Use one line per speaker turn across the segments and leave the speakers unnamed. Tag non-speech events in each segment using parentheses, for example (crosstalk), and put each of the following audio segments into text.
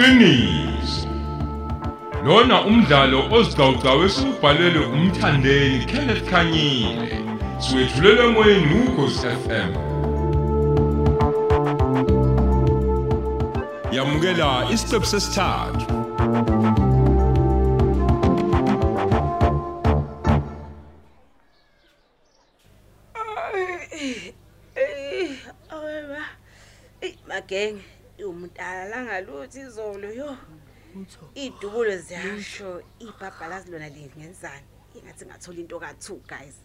iqiniso lona umdlalo ozicawucawu esubhalelwe umthandeni Kenneth Khanyile siwethulela emoyeni ukhosi FM yamukela isiqephu sesithathu
Eh, aweba. Eh, magenge, umuntu alanga luthi izolo yo. Idubulo ziyasho, ibhabhala zilona lingenzani. Ingathi ngathola into ka2 guys.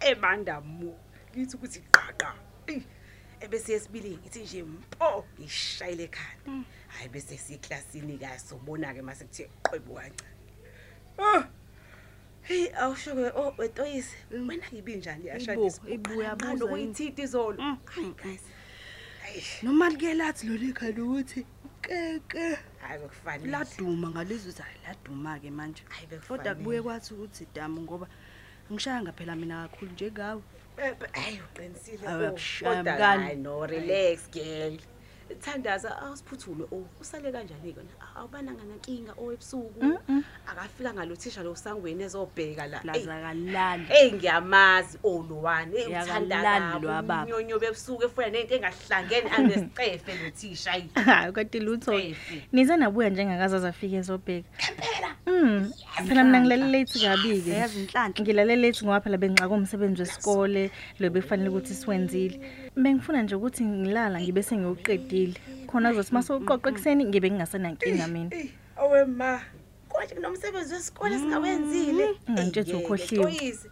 Ebanda mu. Ngithi ukuthi qaqa. Ebese yesibili ngithi nje mpo ngishayile ekhanda. Hayi bese siklasini ka sobona ke mase kuthe qwebu kancane. Ah. Hey, awusho ke oh wetoyisi. Wena ngibinjani yashadisa?
ibuya buza yini?
uyithithi izolo. Hayi guys. Hayi.
noma like lathi lo lekhaya lokuthi keke
Hayi bekufanele.
laduma ngalizwe ukuthi hayi laduma ke manje
Hayi, bekufanele.
kodwa kubuye kwathi ukuthi damu ngoba ngishaya phela mina kakhulu njengawe
Hayi uqinisile.
Awu,
oh,
akushaya
kodwa
mngani.
hayi, no relax girl. Thandaza awusiphuthule oh usale kanjani ke awubananga nankinga owebusuku akafika ngalothisha lo sangweni ezobheka la. Ey,
lazakalali
Hey ngiyamazi olowani hey uthanda
Yakalali lo
kabi
wababa.
unyonyo bebusuku efuna nento engahlangene anesicefe (laughs) lothisha ayi.
Hayi kodwa lutho
Cefe.
nize nabuya njengakazazi afike ezobheka. Mm phela mina ngilale late kabi ke
yazi inhlanhla
ngilale late ngoba phela bengixaka umsebenzi wesikole lo bekufanele ukuthi siwenzile bengifuna nje ukuthi ngilala ngibe sengiyoqedile khona kuzothi masewuqoqa ekseni ngibe ngingasenankinga mina
Owe ma. Konje kunomsebenzi wesikole singawenzile.
Ngantshela
Ey,
ukhohliwe.
Xolisi.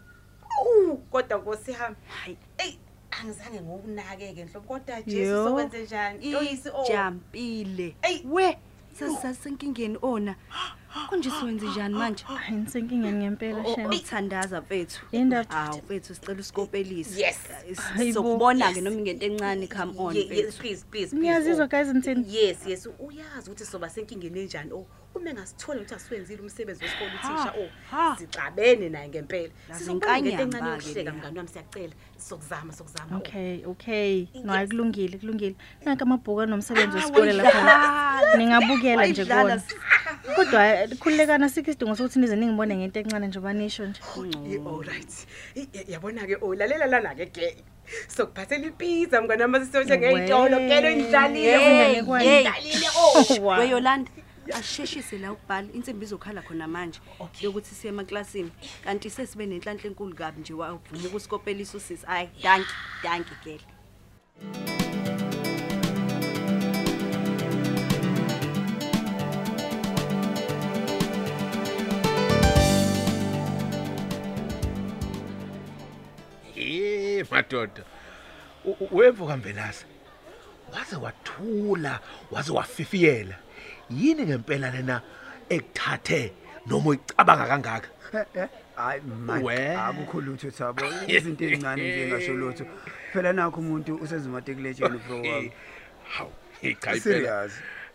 Uh, kodwa Nkosi hamba. Hayi. Ey, angizange ngokunake ke nhlobo kodwa Jesu
Yo.
sokwenze njani? Xolisi oh.
ijampile
Ey.
we sasisenkingeni ona konje siwenze njani manje (gasps)
hayi nisenkingeni ngempela
O-
shem
othandaza mfethu
Yindaba.
hawu mfethu sicela usikopelise
Yes.
Hayibo.
sokubona ke noma ingento encane come on
Ye- ye-
mfethu
please please. please,
niyazizwa
oh.
guys ngithini
Yes, yes, uyazi ukuthi soba senkingeni enjani. Oh, uma engasitholi ukuthi asiwenzile umsebenzi wesikole uthisha oh,
ha.
sixabene naye ngempela.
Yazi
Sizokubona into
inkanyamba
encane
ke
yokuhleka
leya.
mngani wami siyacela. Sokuzama, sokuzama. oh.
okay okay no hayi
Yes.
kulungile kulungile nanka amabhuku anomsebenzi
Ah,
wesikole lapha
wayidlala.
ningabukela nje
Wayidlala
kona kodwa eh, khululekana sikho isidingo sokuthi nize ningibone ngento encane njengoba nisho nje.
Ye- alright I- ya- yabona ke oh lalela lana ke. Ke sokuphathela ipizza mngani wami sisoshe ngeyitolo kelo
Hey,
ngidlalile
hey,
ngidlalile oh.
Wow.
weyolanda asheshise la ukubhala. Insimbi izokhala khona manje yokuthi siye emaklasini kanti sesibe nenhlanhla enkulu kabi nje wavuma ukusikopelisa usisi. Hayi danki danki gele
Eh madoda. U- u- Wevuka mbelasa. Waze wathula, waze wafifiyela. Yini ngempela lena ekuthathe noma uyicabanga kangaka?
hayi
We.
manje akukho lutho thabo izinto ezincane nje engasho lutho phela nakho umuntu usezimatikulejeni bro wami
Hawu, hey cha impela.
serious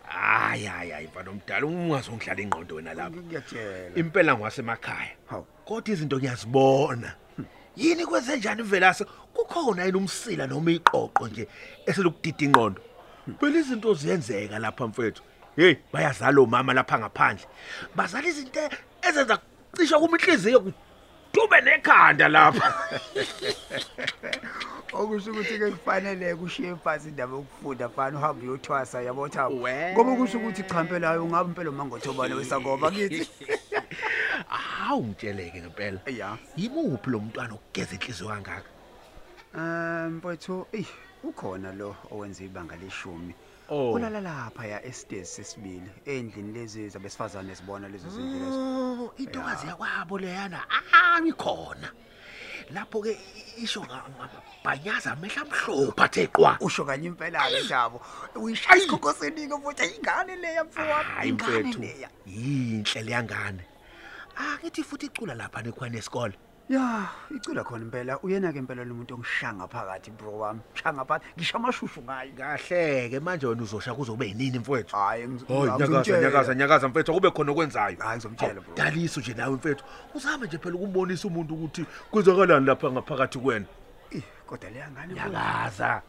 Hayi hayi hayi mfana omdala ungazongihlala ingqondo wena lapha.
ngiyakutshela
Impela ngwasemakhaya.
hawu
Kodwa izinto ngiyazibona. Yini kwenze njani velase? Kukhona yini umsila noma iqoqo nje eselukudida ingqondo? Phela izinto ziyenzeka lapha mfethu. Hey, bayazala omama lapha ngaphandle. Bazala izinto ezenza cisha kuma inhliziyo kudube nekhanda lapha. (laughs)
okusho ukuthi ke kufanele kushiye phansi indaba yokufunda fana uhambe uyothwasa yabo thabo
We.
ngoba kusho ukuthi cha impela hayi ungabe impela mangothobane wesakoba kithi (laughs)
Hawu ngitsheleke ngempela.
ya
Yimuphi lo mntwana ogeza inhliziyo kangaka?
um mfowethu eyi ukhona lo owenza ibanga leshumi
Oh.
ulala lapha ya estage sesibili endlini lezi zabesifazane sibona lezo zinto lezo
Oh, intokazi yakwabo leyana ah ikhona. Lapho ke isho ngabhanyaza amehla amhlophe athe qwa.
usho kanye impela ke jabo uyishaya isikhokosenike futhi ingane leya mfowami
Hayi
ingane
mfethu.
leya
Yinhle leyangane. Ah ngithi futhi icula lapha nekhwana esikole.
ya icula khona impela uyena ke impela lo muntu ongishanga phakathi bro wami shanga phakathi ngisho amashushu ngayo
Kahle ke manje wena uzosha kuzobe yinini mfethu?
hayi ngiz-
Hoy nyakaza
ngizomtshela.
nyakaza nyakaza mfethu kube khona okwenzayo.
Hayi, ngizomtshela, bro.
Daliso nje nawe mfethu. Uzame nje phela ukumbonisa umuntu ukuthi kwenzakalani lapha ngaphakathi kwena.
Ih, kodwa leya ngane mfowethu,
Nyakaza.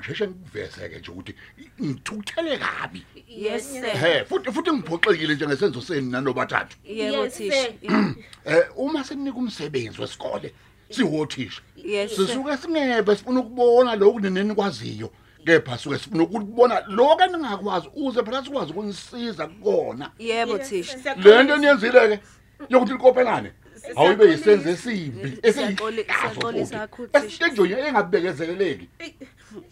Angisheshe ngikuvezeke nje ukuthi ngithukuthele kabi
yes sir
he futhi futhi ngiphoxekile njengesenzo seni nanobathathu
yebo
Yes,
thisha
sir.
Yeah.
eh uma seninika umsebenzi wesikole siwothisha
yes sir.
sisuke singebe sifuna ukubona lokhu neneni kwaziyo kepha suke sifuna ukubona lokho eningakwazi uze phela sikwazi ukunisiza kukona
yebo
Yes,
thisha
sir.
le nto eniyenzile ke yokuthi likopelane awuyibe yisenze esibi
Siyaqoli- siyaxolisa kakhulu, Thisha.
esistenjoni engabekezeleleki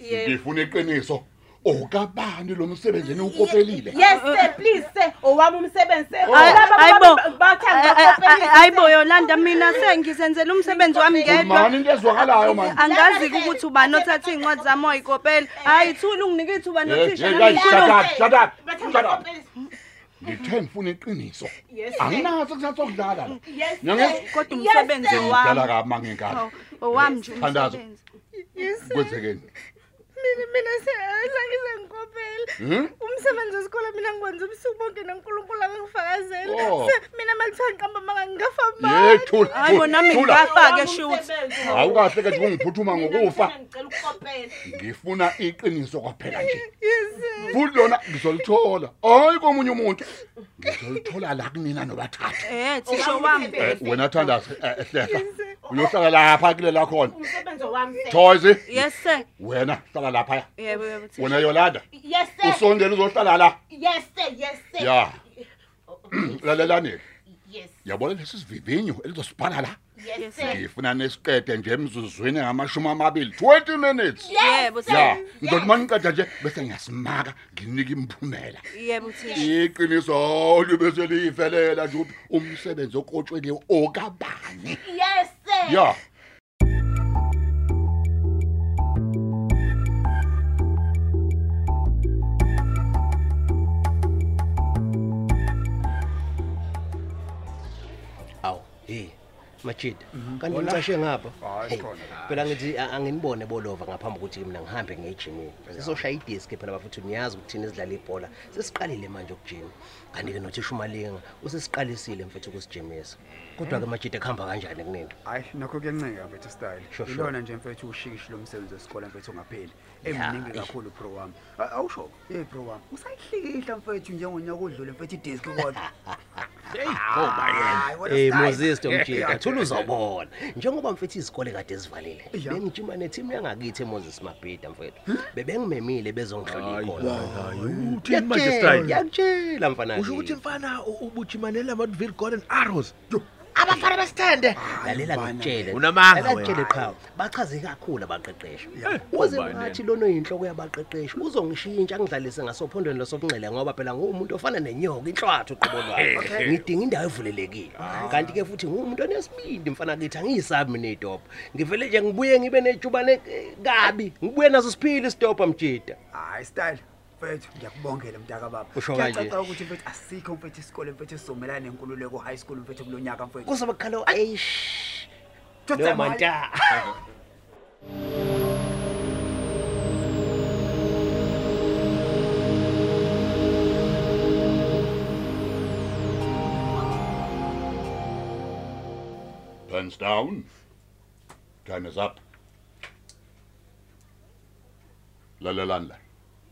Yebo.
ngifuna iqiniso okabani lo msebenzi eniwukopelile
Yes sir, please sir. Owami umsebenzi sir.
Ay-
Laba
Hayibo,
abantu bathanda ukukopelisa,
hayibo
sir.
Yolanda mina sengizenzela umsebenzi wami ngedwa.
mani into ezwakalayo mani
Angazi ukuthi ubani othatha incwadi zami wayikopela. Hayi thula unginike ithuba
Hey,
nothisha
hey,
nami
guys, shut
ngikhulume.
up, shut up,
Bathanda
shut up.
Ukukopelisa.
ngithe ngifuna iqiniso
Yes, sir.
anginaso kusatha okudlala la
Yes sir.
Nyangezi?
Kodwa
Yes,
umsebenzi
sir.
dlala
wami.
kabi mangenkala
Oh, Owami nje
Thandazo.
umsebenzi.
kwenzekeni
mina mina sengize ngikopela
Hmm?
umsebenzi wesikole mina ngikwenza ubusuku bonke nonkulunkulu akangifakazela
Oh.
Se- mina makuthiwa ngiqamba manga ngingafa
ye thula
Hayibo nami
thula
ngingafake
Owami
shoot.
umsebenzi.
awukahle ke nje ungiphuthuma ngokufa
Mina ngicela ukukopela.
ngifuna iqiniso kwaphela nje futhi lona ngizolithola hayi komunye umuntu ngizolithola la kunina nobathathu
Eh thisha wami.
Eh, wena thandaza eh, hlehla uyohlala lapha kulela khona
Umsebenzi wami sir.
Joyce
Yes sir.
wena hlala lapha
Yebo yebo thisha.
wena Yolanda
Yes sir.
usondela uzohlala la
Yes sir. Yes sir.
ya (clears throat) lalelani
Yes.
yabona lesi sivivinyo elizosibhala la
Yes sir.
ngifuna nesiqede nje emzuzwini ngamashumi amabili 20 minutes
Yebo sir.
ya ngizothi uma ngiqeda nje bese ngiyasimaka nginika imphumela
Yebo thisha.
iqiniso libese liyifelela nje ukuthi umsebenzi okotshweliwe okabani
Yes sir.
Machida. Kanti ngicashe ngapha.
Hayi,
Hey,
khona la.
Phela ngithi a- anginibone bolova ngaphambi kokuthi mina ngihambe ngiye ejimini. Sizoshaya idisk phela bafuthi niyazi ukuthi thina sidlala ibhola. Sesiqalile manje ukujima. Kanti ke nothi shumalinga usesiqalisile mfethu ukusijimisa. Kodwa ke Machida kuhamba kanjani kunina?
hayi nakho kuyancika mfethu style
Sure, sure.
ilona nje mfethu ushikishi lo msebenzi wesikole mfethu ungapheli
Ya,
emningi
eish.
kakhulu pro wami A- awusho hey pro wami usayihlikihla mfethu njengonyaka odlule mfethu idisk kodwa (laughs) Hayi, wena
Eh
style.
Moses (laughs) Tomjida,
Yeah.
thula uzobona. Njengoba mfethu izikole kade zivalile.
Ya.
Bengijima neteam yangakithi eMoses Mabhida mfethu. Bebengimemile bezongihlola ikhono.
uthini manje style
Yakutshela mfana.
usho ukuthi
kimi.
mfana u- ubujimanela amadville golden arrows Yo, abafana besithende
lalela
bana.
ngikutshele
Unamanga
Lalela
wena.
ngikutshele qha bachaze kakhulu abaqeqeshi.
Eh,
uze
ubani
ngathi lona oyinhloko yabaqeqeshi uzongishintsha ngidlalise ngasophondweni losokunxele ngoba phela ngumuntu ofana nenyoka inhlwathu uqobolwayo ngidinga indawo evulelekile. Kanti ke futhi ngumuntu onesibindi mfana kithi angiyisabi mina idopha ngivele nje ngibuye ngibe nejubane eh, kabi ngibuye nazo siphile isitopha mjida
hayi style. Mfethu ngiyakubongela mntaka baba
Usho kanje.
Kuyacaca ukuthi mfethu asikho mfethu isikole mfethu esizomelana nenkululeko high school mfethu kulo nyaka mfethu
kuzobe kukhala eish
Jotse
lo
mali.
manta
Pens down. Time is up. Lalelanda.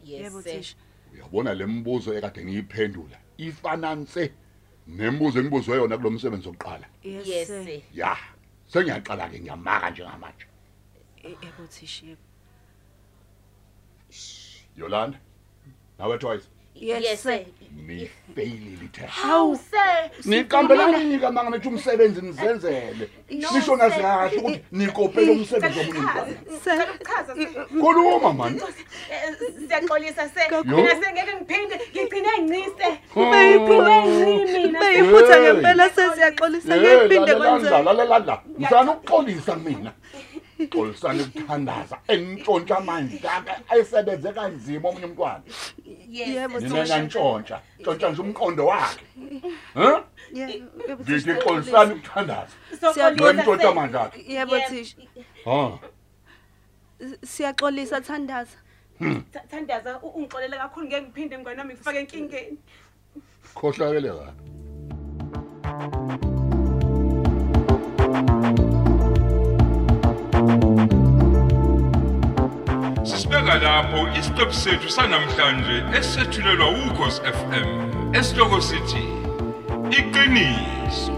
Yes
Yebo
sir.
thisha.
Uyabona lembuzo ekade ngiyiphendula. Ifananse nembuzo engibuzwe yona kulomsebenzi oqala.
Yes
Yes
sir.
sir.
Ya. Sengiyaqala ke ngiyamaka njengamanje.
Eh, Yebo thisha. yebo.
Yolanda. Nawe twice.
Yes sir.
Ni failile lithe.
Hawu sir.
Niqambelani nika manga nithi umsebenzi nizenzele. Nisho nazi kahle ukuthi nikopela umsebenzi womunye umntwana.
Ngicela ukuchaza sir.
Khuluma man.
Eh, Siyaxolisa sir. Mina sengeke ngiphinde ngigcine ngicise.
Beyiphutha
mina.
beyiphutha ngempela sesiyaxolisa
Hey,
ngephinde
lalela
kwenze.
lalela. Ngizana ukuxolisa mina. Xolisana ukuthandaza entshontsha amandla ayisebenze kanzima omunye umntwana.
Yes.
Yebo
Nina nantshontsha. Ntshontsha nje umqondo wakhe. Huh?
Yebo yebo,
Ngithi
thisha,
xolisana ukuthandaza.
Soxolisa,
Wentshontsha
sir.
amandla akhe.
Yebo
Yebo.
thisha.
Ha.
Siyaxolisa thandaza.
Th- Thandaza u- ungixolele kakhulu ngeke ngiphinde ngwane nami ngifake enkingeni.
Khohlakele ka.
Sibeka lapho isiqephu sethu sanamhlanje esethulelwa ukhosi FM. Esihloko sithi iqiniso.